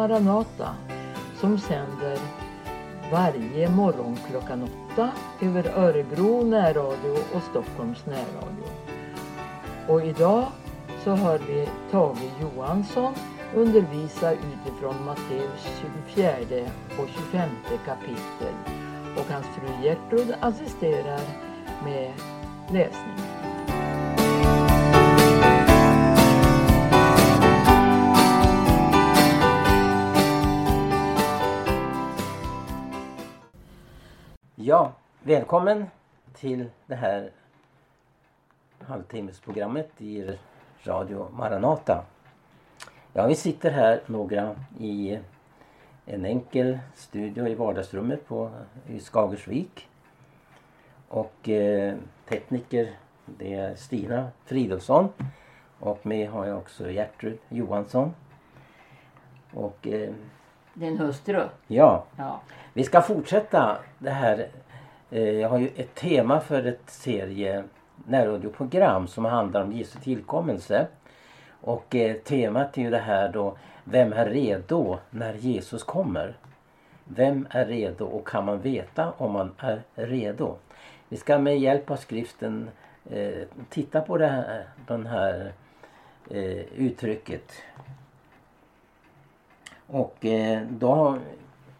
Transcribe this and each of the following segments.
Maranata som sänder varje morgon klockan åtta över Örebro närradio och Stockholms närradio. Och idag så hör vi Tage Johansson undervisa utifrån Matteus 24 och 25 kapitel och hans fru Gertrud assisterar med läsning. Ja, välkommen till det här halvtimmesprogrammet i Radio Maranata. Ja, vi sitter här några i en enkel studio i vardagsrummet på, i Skagersvik. Och eh, tekniker det är Stina Fridolfsson och med har jag också Gertrud Johansson. Och eh, din hustru? ja, Ja. vi ska fortsätta det här. Eh, jag har ju ett tema för ett serie närradioprogram som handlar om Jesu tillkommelse. Och eh, temat är ju det här då, vem är redo när Jesus kommer? Vem är redo och kan man veta om man är redo? Vi ska med hjälp av skriften eh, titta på det här, den här eh, uttrycket. Och eh, då har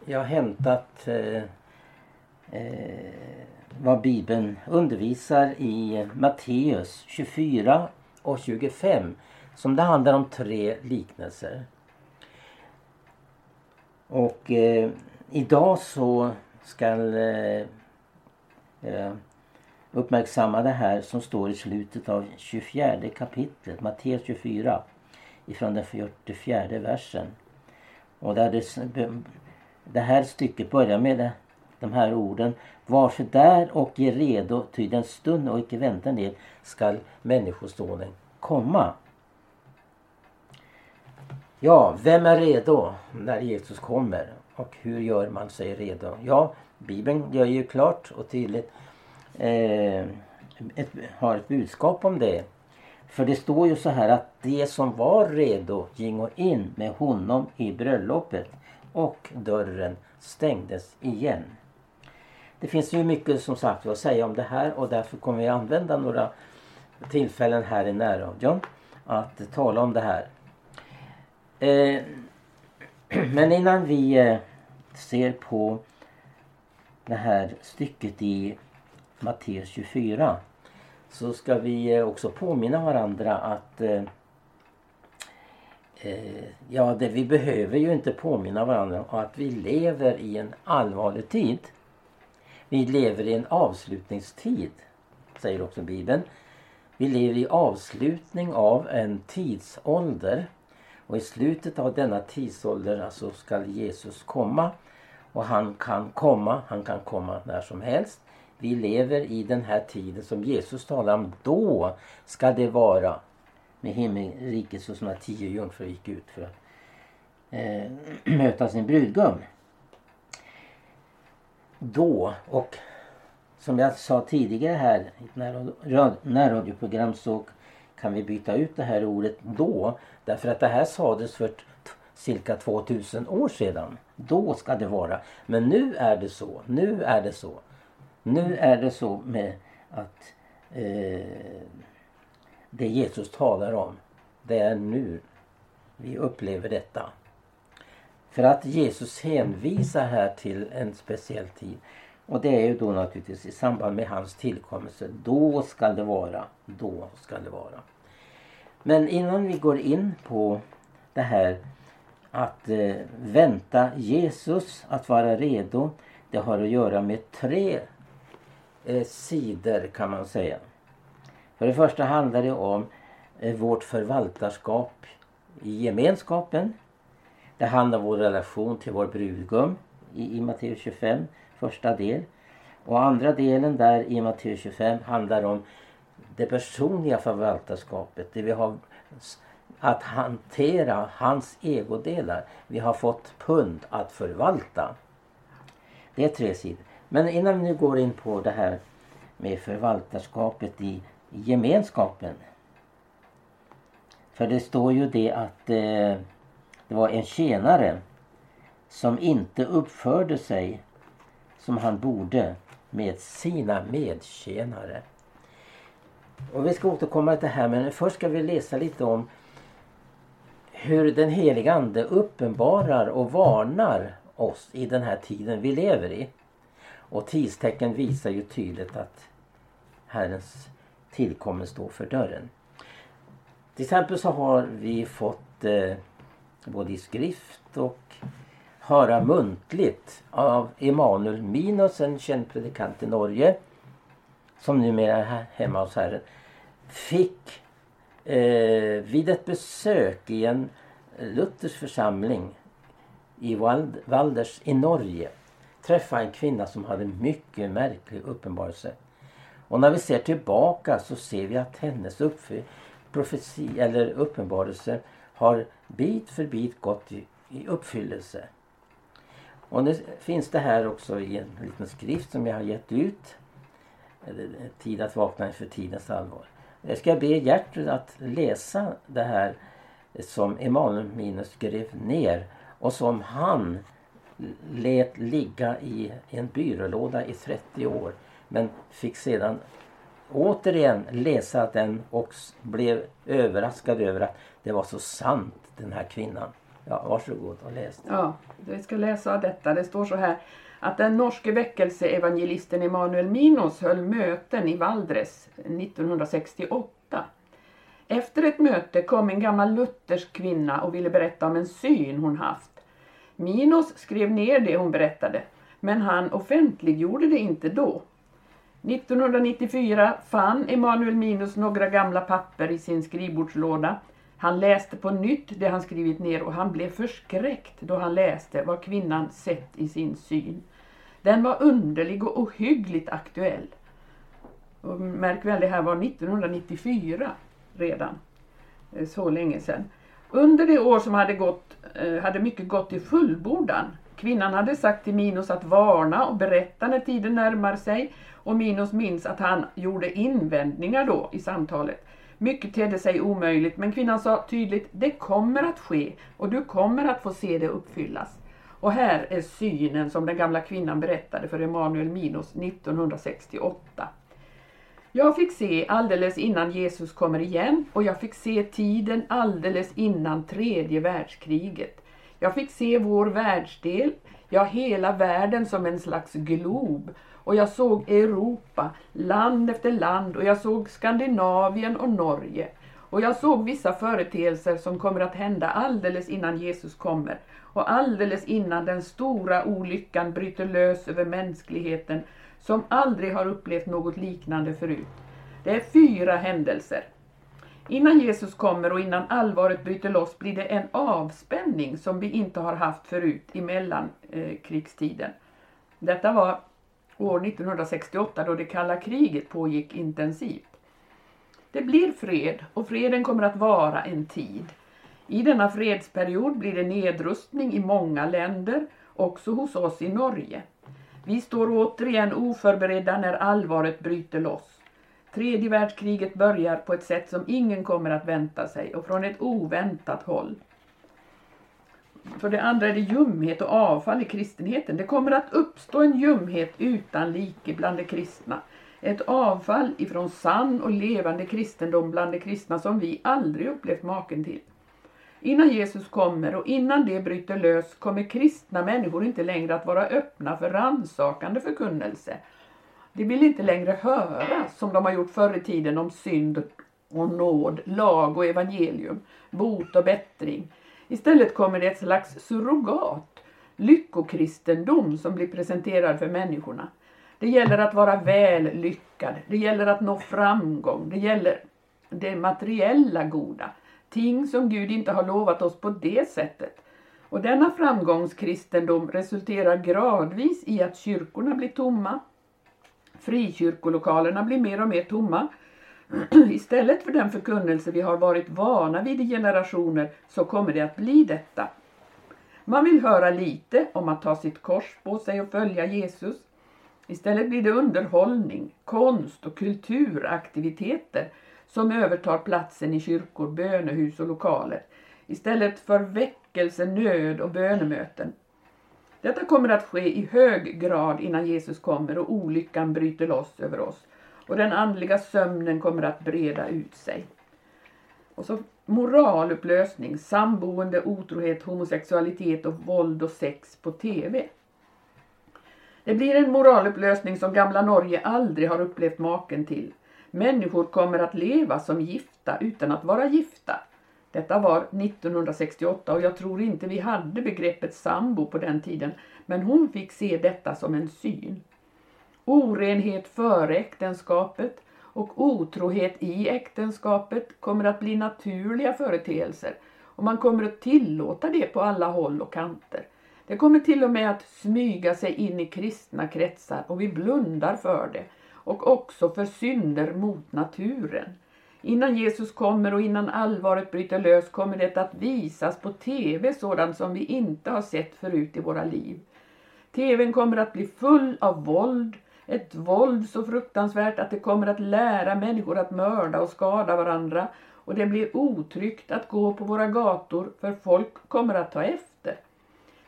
jag hämtat eh, eh, vad Bibeln undervisar i Matteus 24 och 25 som det handlar om tre liknelser. Och eh, idag så ska eh, eh, uppmärksamma det här som står i slutet av 24 kapitlet, Matteus 24 ifrån den 44 versen. Och där det, det här stycket börjar med det, de här orden. Varför där och ge redo, ty den stund och icke vänta ner skall Människosonen komma. Ja, vem är redo när Jesus kommer? Och hur gör man sig redo? Ja, Bibeln gör ju klart och tydligt eh, ett, har ett budskap om det. För det står ju så här att de som var redo gingo in med honom i bröllopet och dörren stängdes igen. Det finns ju mycket som sagt att säga om det här och därför kommer vi använda några tillfällen här i närradion att tala om det här. Eh, men innan vi eh, ser på det här stycket i Matteus 24 så ska vi eh, också påminna varandra att eh, eh, ja, det, vi behöver ju inte påminna varandra om att vi lever i en allvarlig tid. Vi lever i en avslutningstid, säger också Bibeln. Vi lever i avslutning av en tidsålder. Och i slutet av denna tidsålder alltså ska Jesus komma. Och han kan komma, han kan komma när som helst. Vi lever i den här tiden som Jesus talar om. Då ska det vara med himmelriket så som när tio jungfrur gick ut för att eh, möta sin brudgum. Då och som jag sa tidigare här i ett närradioprogram så kan vi byta ut det här ordet då därför att det här sades för cirka 2000 år sedan. Då ska det vara. Men nu är det så. Nu är det så. Nu är det så med att eh, det Jesus talar om det är nu vi upplever detta. För att Jesus hänvisar här till en speciell tid. Och det är ju då naturligtvis i samband med hans tillkommelse. Då ska det vara. Då ska det vara. Men innan vi går in på det här att eh, vänta Jesus, att vara redo. Det har att göra med tre eh, sidor kan man säga. För det första handlar det om eh, vårt förvaltarskap i gemenskapen. Det handlar om vår relation till vår brudgum i, i Matteus 25, första del. Och andra delen där i Matteus 25 handlar om det personliga förvaltarskapet. Det vi har att hantera hans egodelar. Vi har fått pund att förvalta. Det är tre sidor. Men innan vi nu går in på det här med förvaltarskapet i gemenskapen. För det står ju det att eh, det var en tjänare som inte uppförde sig som han borde med sina medtjänare. Och vi ska återkomma till det här men först ska vi läsa lite om hur den heliga Ande uppenbarar och varnar oss i den här tiden vi lever i. Och tidstecken visar ju tydligt att Herrens tillkommelse står för dörren. Till exempel så har vi fått eh, både i skrift och höra muntligt av Emanuel Minos, en känd predikant i Norge som numera är hemma hos Herren, fick eh, vid ett besök i en Luthers församling i Wald, Valders i Norge träffa en kvinna som hade mycket märklig uppenbarelse. Och när vi ser tillbaka så ser vi att hennes profeti eller uppenbarelse har bit för bit gått i, i uppfyllelse. Och nu finns det här också i en liten skrift som jag har gett ut. Tid att vakna inför tidens allvar. Jag ska be Gertrud att läsa det här som Emanuel Minus skrev ner och som han lät ligga i en byrålåda i 30 år men fick sedan återigen läsa den och blev överraskad över att det var så sant den här kvinnan. Ja, varsågod och läs. Ja, vi ska läsa detta. Det står så här att den norske väckelseevangelisten Emanuel Minos höll möten i Valdres 1968. Efter ett möte kom en gammal luthersk kvinna och ville berätta om en syn hon haft. Minos skrev ner det hon berättade, men han offentliggjorde det inte då. 1994 fann Emanuel Minos några gamla papper i sin skrivbordslåda han läste på nytt det han skrivit ner och han blev förskräckt då han läste vad kvinnan sett i sin syn. Den var underlig och ohyggligt aktuell. Och märk väl, det här var 1994 redan. Eh, så länge sedan. Under det år som hade gått eh, hade mycket gått i fullbordan. Kvinnan hade sagt till Minos att varna och berätta när tiden närmar sig och Minos minns att han gjorde invändningar då i samtalet. Mycket tedde sig omöjligt men kvinnan sa tydligt det kommer att ske och du kommer att få se det uppfyllas. Och här är synen som den gamla kvinnan berättade för Emanuel Minos 1968. Jag fick se alldeles innan Jesus kommer igen och jag fick se tiden alldeles innan tredje världskriget. Jag fick se vår världsdel, ja hela världen som en slags glob och jag såg Europa, land efter land och jag såg Skandinavien och Norge. Och jag såg vissa företeelser som kommer att hända alldeles innan Jesus kommer och alldeles innan den stora olyckan bryter lös över mänskligheten som aldrig har upplevt något liknande förut. Det är fyra händelser. Innan Jesus kommer och innan allvaret bryter loss blir det en avspänning som vi inte har haft förut i mellankrigstiden. Detta var år 1968 då det kalla kriget pågick intensivt. Det blir fred och freden kommer att vara en tid. I denna fredsperiod blir det nedrustning i många länder, också hos oss i Norge. Vi står återigen oförberedda när allvaret bryter loss. Tredje världskriget börjar på ett sätt som ingen kommer att vänta sig och från ett oväntat håll. För det andra är det ljumhet och avfall i kristenheten. Det kommer att uppstå en ljumhet utan like bland de kristna. Ett avfall ifrån sann och levande kristendom bland de kristna som vi aldrig upplevt maken till. Innan Jesus kommer och innan det bryter lös kommer kristna människor inte längre att vara öppna för rannsakande förkunnelse. De vill inte längre höra som de har gjort förr i tiden om synd och nåd, lag och evangelium, bot och bättring. Istället kommer det ett slags surrogat, lyckokristendom som blir presenterad för människorna. Det gäller att vara väl lyckad, det gäller att nå framgång, det gäller det materiella goda. Ting som Gud inte har lovat oss på det sättet. Och denna framgångskristendom resulterar gradvis i att kyrkorna blir tomma. Frikyrkolokalerna blir mer och mer tomma Istället för den förkunnelse vi har varit vana vid i generationer så kommer det att bli detta. Man vill höra lite om att ta sitt kors på sig och följa Jesus. Istället blir det underhållning, konst och kulturaktiviteter som övertar platsen i kyrkor, bönehus och lokaler. Istället för väckelse, nöd och bönemöten. Detta kommer att ske i hög grad innan Jesus kommer och olyckan bryter loss över oss och den andliga sömnen kommer att breda ut sig. Och så moralupplösning, samboende, otrohet, homosexualitet och våld och sex på TV. Det blir en moralupplösning som gamla Norge aldrig har upplevt maken till. Människor kommer att leva som gifta utan att vara gifta. Detta var 1968 och jag tror inte vi hade begreppet sambo på den tiden men hon fick se detta som en syn. Orenhet före äktenskapet och otrohet i äktenskapet kommer att bli naturliga företeelser och man kommer att tillåta det på alla håll och kanter. Det kommer till och med att smyga sig in i kristna kretsar och vi blundar för det och också för synder mot naturen. Innan Jesus kommer och innan allvaret bryter lös kommer det att visas på TV sådant som vi inte har sett förut i våra liv. TVn kommer att bli full av våld, ett våld så fruktansvärt att det kommer att lära människor att mörda och skada varandra och det blir otryggt att gå på våra gator för folk kommer att ta efter.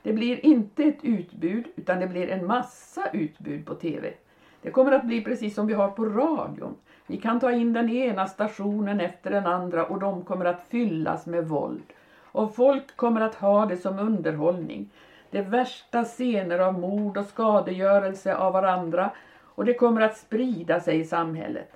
Det blir inte ett utbud utan det blir en massa utbud på TV. Det kommer att bli precis som vi har på radion. Vi kan ta in den ena stationen efter den andra och de kommer att fyllas med våld. Och folk kommer att ha det som underhållning. Det värsta scener av mord och skadegörelse av varandra och det kommer att sprida sig i samhället.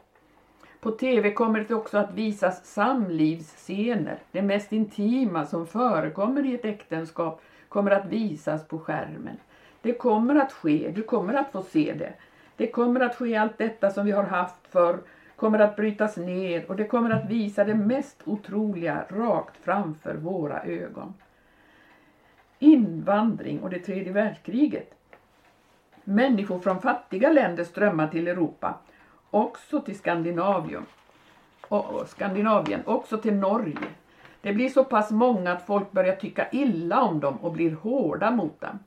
På TV kommer det också att visas samlivsscener. Det mest intima som förekommer i ett äktenskap kommer att visas på skärmen. Det kommer att ske, du kommer att få se det. Det kommer att ske allt detta som vi har haft för kommer att brytas ner och det kommer att visa det mest otroliga rakt framför våra ögon. Invandring och det tredje världskriget. Människor från fattiga länder strömmar till Europa, också till Skandinavien, och Skandinavien, också till Norge. Det blir så pass många att folk börjar tycka illa om dem och blir hårda mot dem.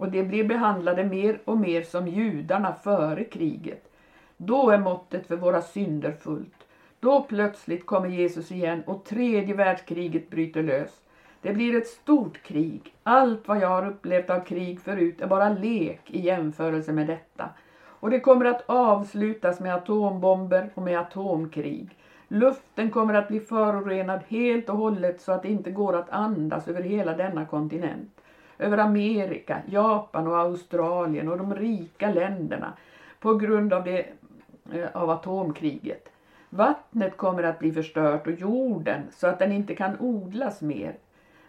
Och de blir behandlade mer och mer som judarna före kriget. Då är måttet för våra synder fullt. Då plötsligt kommer Jesus igen och tredje världskriget bryter lös. Det blir ett stort krig. Allt vad jag har upplevt av krig förut är bara lek i jämförelse med detta. Och det kommer att avslutas med atombomber och med atomkrig. Luften kommer att bli förorenad helt och hållet så att det inte går att andas över hela denna kontinent. Över Amerika, Japan och Australien och de rika länderna på grund av det eh, av atomkriget. Vattnet kommer att bli förstört och jorden så att den inte kan odlas mer.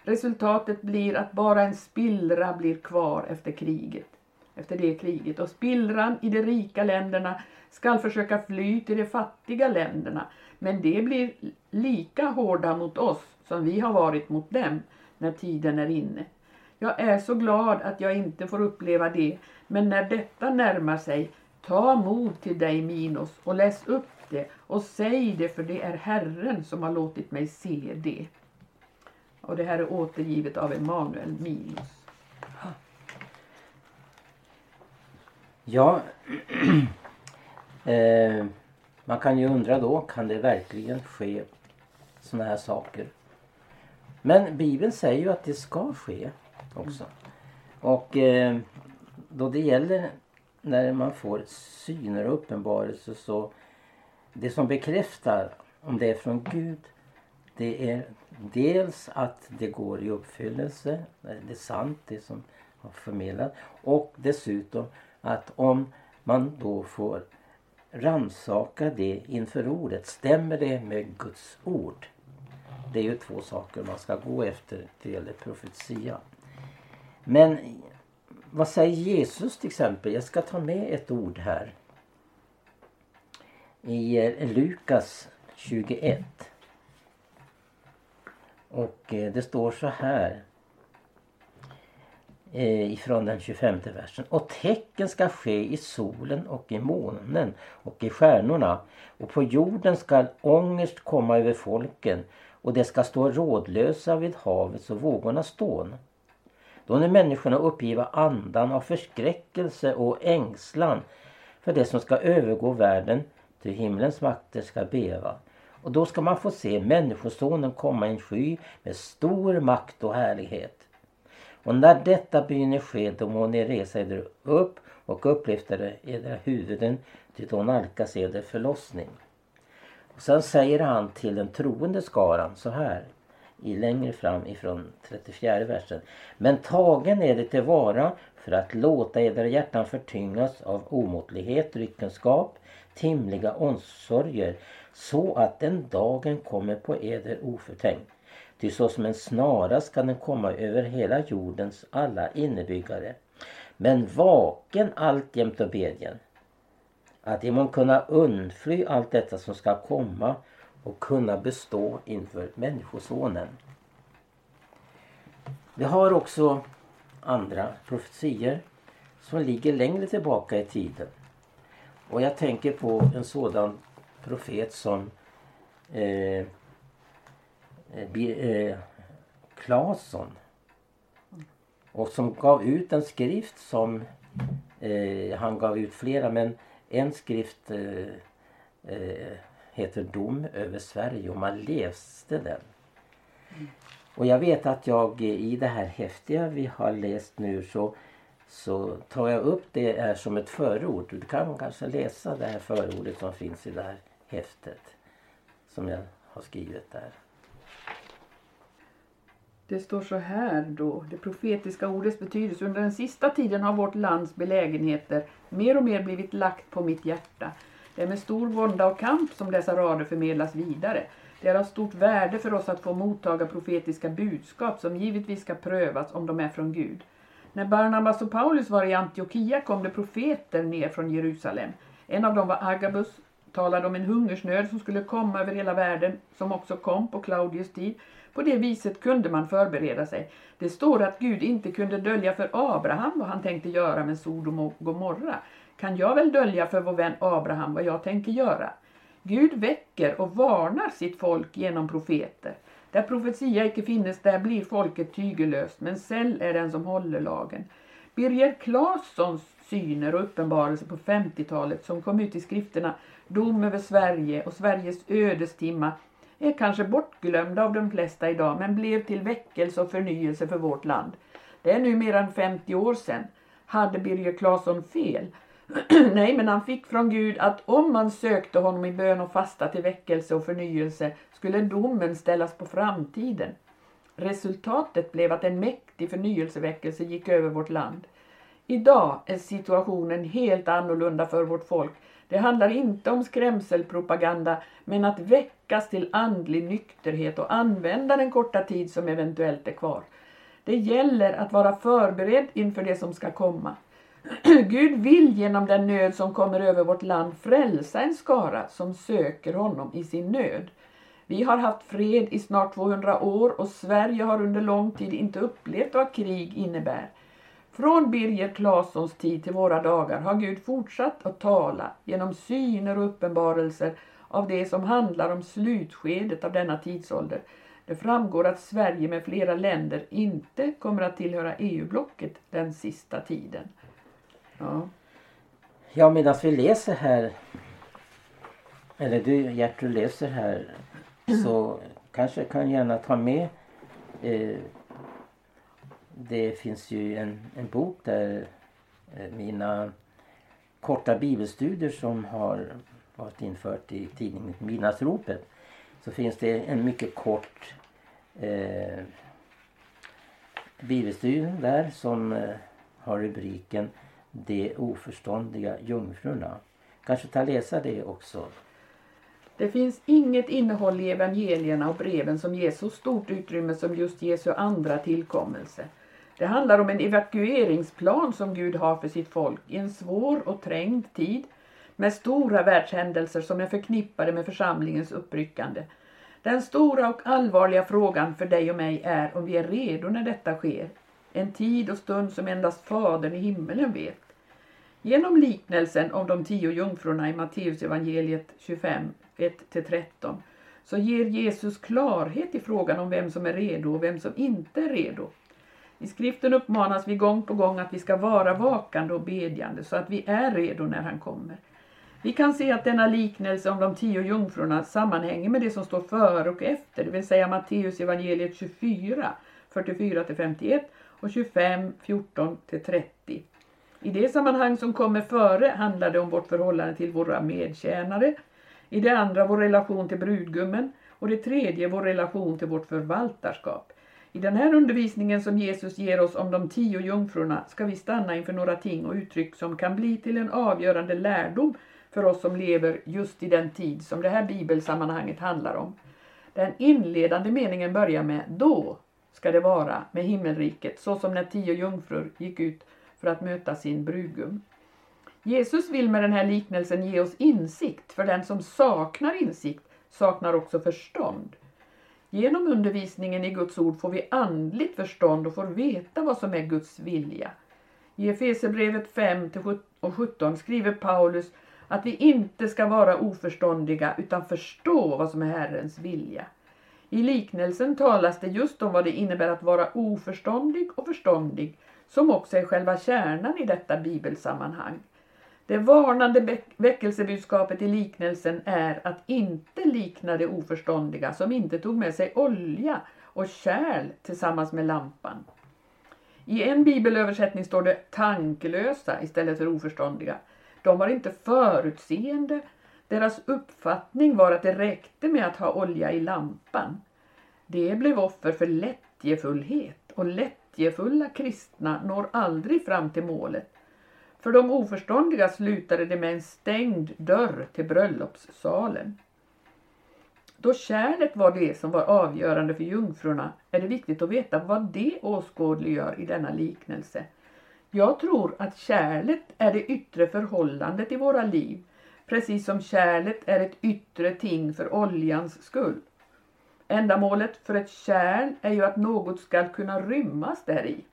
Resultatet blir att bara en spillra blir kvar efter kriget. Efter det kriget. Och spillran i de rika länderna skall försöka fly till de fattiga länderna. Men det blir lika hårda mot oss som vi har varit mot dem när tiden är inne. Jag är så glad att jag inte får uppleva det, men när detta närmar sig Ta mod till dig Minos och läs upp det och säg det för det är Herren som har låtit mig se det. Och det här är återgivet av Emanuel Minos. Ja, eh, man kan ju undra då, kan det verkligen ske sådana här saker? Men Bibeln säger ju att det ska ske Mm. också. Och eh, då det gäller när man får syner och uppenbarelser så det som bekräftar om det är från Gud det är dels att det går i uppfyllelse, det är sant det som har förmedlat och dessutom att om man då får ransaka det inför ordet, stämmer det med Guds ord? Det är ju två saker man ska gå efter när det gäller profetia. Men vad säger Jesus till exempel? Jag ska ta med ett ord här. I eh, Lukas 21. Och eh, det står så här. Eh, ifrån den 25 versen. Och tecken ska ske i solen och i månen och i stjärnorna. Och på jorden ska ångest komma över folken och det ska stå rådlösa vid havets och vågornas stån. Då när människorna uppgiva andan av förskräckelse och ängslan för det som ska övergå världen, till himlens makter ska beva. Och då ska man få se Människosonen komma i en sky med stor makt och härlighet. Och när detta begynner ske, då må ni resa eder upp och upplyfta edra huvuden, ty då nalkas eder förlossning. Och sen säger han till den troende skaran så här i längre fram ifrån 34 versen. Men tagen är det tillvara för att låta edra hjärtan förtyngas av omåttlighet, dryckenskap, timliga omsorger så att den dagen kommer på eder oförtänkt. Ty såsom en snara ska den komma över hela jordens alla innebyggare. Men vaken alltjämt och bedjen att de må kunna undfly allt detta som ska komma och kunna bestå inför Människosonen. Vi har också andra profetier som ligger längre tillbaka i tiden. Och jag tänker på en sådan profet som eh, eh, eh Claesson. Och som gav ut en skrift som eh, han gav ut flera men en skrift eh, eh, heter Dom över Sverige och man läste den. Och jag vet att jag i det här häftiga vi har läst nu så, så tar jag upp det här som ett förord. Du kan kanske läsa det här förordet som finns i det här häftet som jag har skrivit där. Det står så här då, det profetiska ordets betydelse. Under den sista tiden har vårt lands belägenheter mer och mer blivit lagt på mitt hjärta. Det är med stor vånda och kamp som dessa rader förmedlas vidare. Det är av stort värde för oss att få mottaga profetiska budskap som givetvis ska prövas om de är från Gud. När Barnabas och Paulus var i Antiochia kom det profeter ner från Jerusalem. En av dem var Agabus, talade om en hungersnöd som skulle komma över hela världen, som också kom på Claudius tid. På det viset kunde man förbereda sig. Det står att Gud inte kunde dölja för Abraham vad han tänkte göra med Sodom och Gomorra. Kan jag väl dölja för vår vän Abraham vad jag tänker göra? Gud väcker och varnar sitt folk genom profeter. Där profetia icke finnes, där blir folket tygellöst, men säll är den som håller lagen. Birger Claessons syner och uppenbarelser på 50-talet som kom ut i skrifterna Dom över Sverige och Sveriges ödestimma är kanske bortglömda av de flesta idag men blev till väckelse och förnyelse för vårt land. Det är nu mer än 50 år sedan. Hade Birger Claesson fel? Nej, men han fick från Gud att om man sökte honom i bön och fasta till väckelse och förnyelse skulle domen ställas på framtiden. Resultatet blev att en mäktig förnyelseväckelse gick över vårt land. Idag är situationen helt annorlunda för vårt folk. Det handlar inte om skrämselpropaganda men att väckas till andlig nykterhet och använda den korta tid som eventuellt är kvar. Det gäller att vara förberedd inför det som ska komma. Gud vill genom den nöd som kommer över vårt land frälsa en skara som söker honom i sin nöd. Vi har haft fred i snart 200 år och Sverige har under lång tid inte upplevt vad krig innebär. Från Birger Claessons tid till våra dagar har Gud fortsatt att tala genom syner och uppenbarelser av det som handlar om slutskedet av denna tidsålder. Det framgår att Sverige med flera länder inte kommer att tillhöra EU-blocket den sista tiden. Ja, ja medan vi läser här eller du Gertrud läser här så kanske kan gärna ta med eh, det finns ju en, en bok där eh, mina korta bibelstudier som har varit infört i tidningen Midnattsropet så finns det en mycket kort eh, bibelstudie där som eh, har rubriken de oförståndiga jungfrurna. Kanske ta och läsa det också. Det finns inget innehåll i evangelierna och breven som ger så stort utrymme som just Jesu andra tillkommelse. Det handlar om en evakueringsplan som Gud har för sitt folk i en svår och trängd tid med stora världshändelser som är förknippade med församlingens uppryckande. Den stora och allvarliga frågan för dig och mig är om vi är redo när detta sker. En tid och stund som endast Fadern i himmelen vet. Genom liknelsen om de tio jungfrurna i Matteusevangeliet 25, 1-13 så ger Jesus klarhet i frågan om vem som är redo och vem som inte är redo. I skriften uppmanas vi gång på gång att vi ska vara vakande och bedjande så att vi är redo när han kommer. Vi kan se att denna liknelse om de tio jungfrurna sammanhänger med det som står före och efter, det vill säga Matteus evangeliet 24, 44-51 och 25, 14 till 30. I det sammanhang som kommer före handlar det om vårt förhållande till våra medtjänare. I det andra vår relation till brudgummen och det tredje vår relation till vårt förvaltarskap. I den här undervisningen som Jesus ger oss om de tio jungfrurna ska vi stanna inför några ting och uttryck som kan bli till en avgörande lärdom för oss som lever just i den tid som det här bibelsammanhanget handlar om. Den inledande meningen börjar med Då ska det vara med himmelriket så som när tio jungfrur gick ut för att möta sin brudgum. Jesus vill med den här liknelsen ge oss insikt, för den som saknar insikt saknar också förstånd. Genom undervisningen i Guds ord får vi andligt förstånd och får veta vad som är Guds vilja. I Efesierbrevet 5 och 17 skriver Paulus att vi inte ska vara oförståndiga utan förstå vad som är Herrens vilja. I liknelsen talas det just om vad det innebär att vara oförståndig och förståndig som också är själva kärnan i detta bibelsammanhang. Det varnande väckelsebudskapet i liknelsen är att inte likna det oförståndiga som inte tog med sig olja och kärl tillsammans med lampan. I en bibelöversättning står det tankelösa istället för oförståndiga. De var inte förutseende. Deras uppfattning var att det räckte med att ha olja i lampan. Det blev offer för lättjefullhet och lättjefulla kristna når aldrig fram till målet. För de oförståndiga slutade det med en stängd dörr till bröllopssalen. Då kärlet var det som var avgörande för jungfrurna är det viktigt att veta vad det åskådliggör i denna liknelse. Jag tror att kärlet är det yttre förhållandet i våra liv, precis som kärlet är ett yttre ting för oljans skull. Ändamålet för ett kärl är ju att något ska kunna rymmas där i.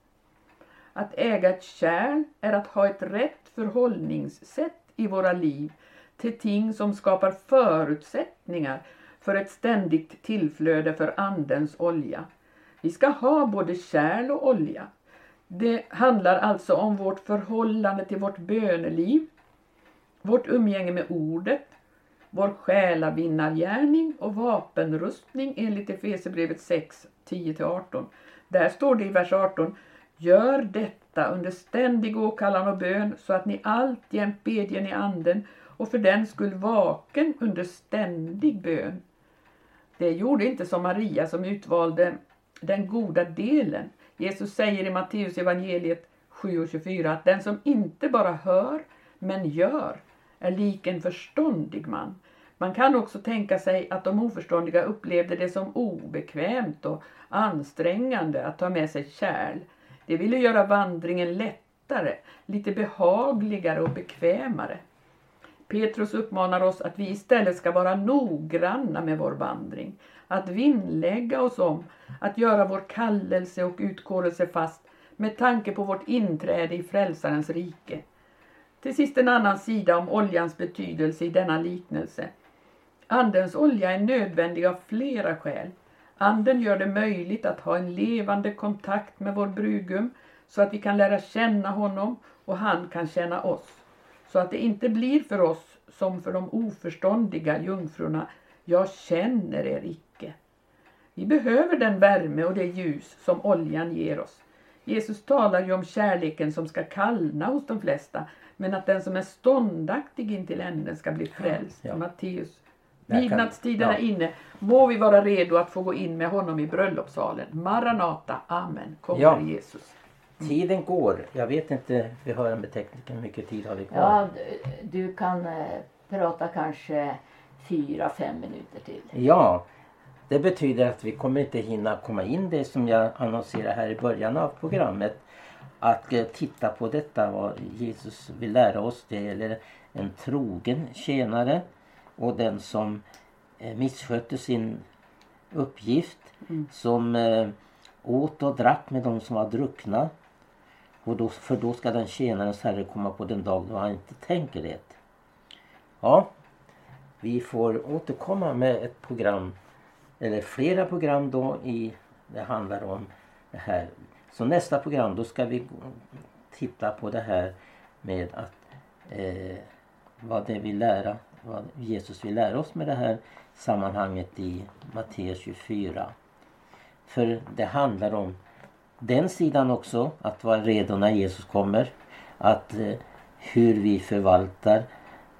Att äga ett kärl är att ha ett rätt förhållningssätt i våra liv till ting som skapar förutsättningar för ett ständigt tillflöde för Andens olja. Vi ska ha både kärl och olja. Det handlar alltså om vårt förhållande till vårt böneliv, vårt umgänge med ordet, vår själavinnargärning och vapenrustning enligt Efesierbrevet 6, 10-18. Där står det i vers 18 Gör detta under ständig åkallan och bön så att ni alltjämt bedjen i anden och för den skull vaken under ständig bön. Det gjorde inte som Maria som utvalde den goda delen. Jesus säger i Matteus evangeliet 7.24 att den som inte bara hör men gör är lik en förståndig man. Man kan också tänka sig att de oförståndiga upplevde det som obekvämt och ansträngande att ta med sig kärl det ville göra vandringen lättare, lite behagligare och bekvämare. Petrus uppmanar oss att vi istället ska vara noggranna med vår vandring, att vinnlägga oss om att göra vår kallelse och utkårelse fast med tanke på vårt inträde i frälsarens rike. Till sist en annan sida om oljans betydelse i denna liknelse. Andens olja är nödvändig av flera skäl. Anden gör det möjligt att ha en levande kontakt med vår brudgum så att vi kan lära känna honom och han kan känna oss. Så att det inte blir för oss som för de oförståndiga jungfrurna, jag känner er icke. Vi behöver den värme och det ljus som oljan ger oss. Jesus talar ju om kärleken som ska kallna hos de flesta, men att den som är ståndaktig in till änden ska bli frälst. Ja. Matteus Midnattstiden är inne. Må vi vara redo att få gå in med honom i bröllopssalen. Maranata, Amen. Kommer ja. Jesus. Mm. Tiden går. Jag vet inte, vi hör med tekniken, hur mycket tid har vi kvar? Ja, du kan eh, prata kanske fyra, fem minuter till. Ja, det betyder att vi kommer inte hinna komma in det som jag annonserade här i början av programmet. Att eh, titta på detta, vad Jesus vill lära oss. Det gäller en trogen tjänare och den som eh, misskötte sin uppgift. Mm. Som eh, åt och drack med de som var druckna. Och då, för då ska den tjänarens herre komma på den dag då han inte tänker det. Ja, vi får återkomma med ett program eller flera program då i det handlar om det här. Så nästa program då ska vi titta på det här med att eh, vad det vill lära vad Jesus vill lära oss med det här sammanhanget i Matteus 24. För det handlar om den sidan också, att vara redo när Jesus kommer. Att eh, hur vi förvaltar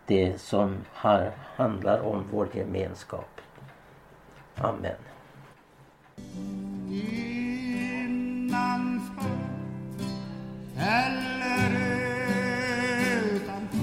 det som har, handlar om vår gemenskap. Amen. innanför eller utanför.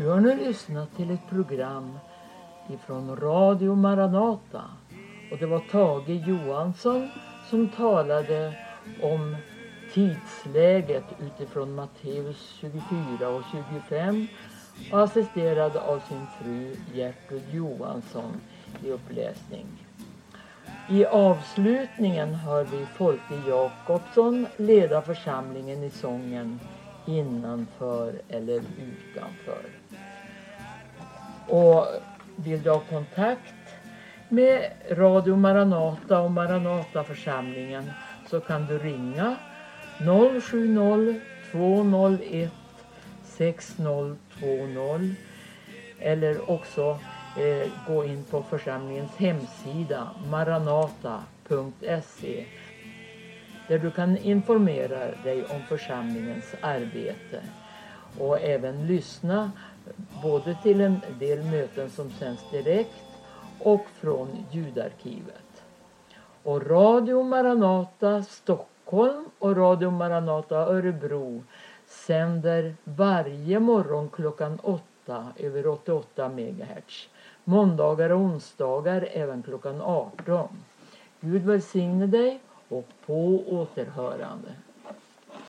Du har nu lyssnat till ett program ifrån Radio Maranata. Och det var Tage Johansson som talade om tidsläget utifrån Matteus 24 och 25 och assisterad av sin fru Gertrud Johansson i uppläsning. I avslutningen hör vi Folke Jakobsson leda församlingen i sången Innanför eller utanför. Och vill du ha kontakt med Radio Maranata och Maranataförsamlingen så kan du ringa 070 201 6020 eller också eh, gå in på församlingens hemsida maranata.se där du kan informera dig om församlingens arbete och även lyssna både till en del möten som sänds direkt och från ljudarkivet. Och Radio Maranata Stockholm och Radio Maranata Örebro sänder varje morgon klockan 8 över 88 MHz. Måndagar och onsdagar även klockan 18. Gud välsigne dig och på återhörande.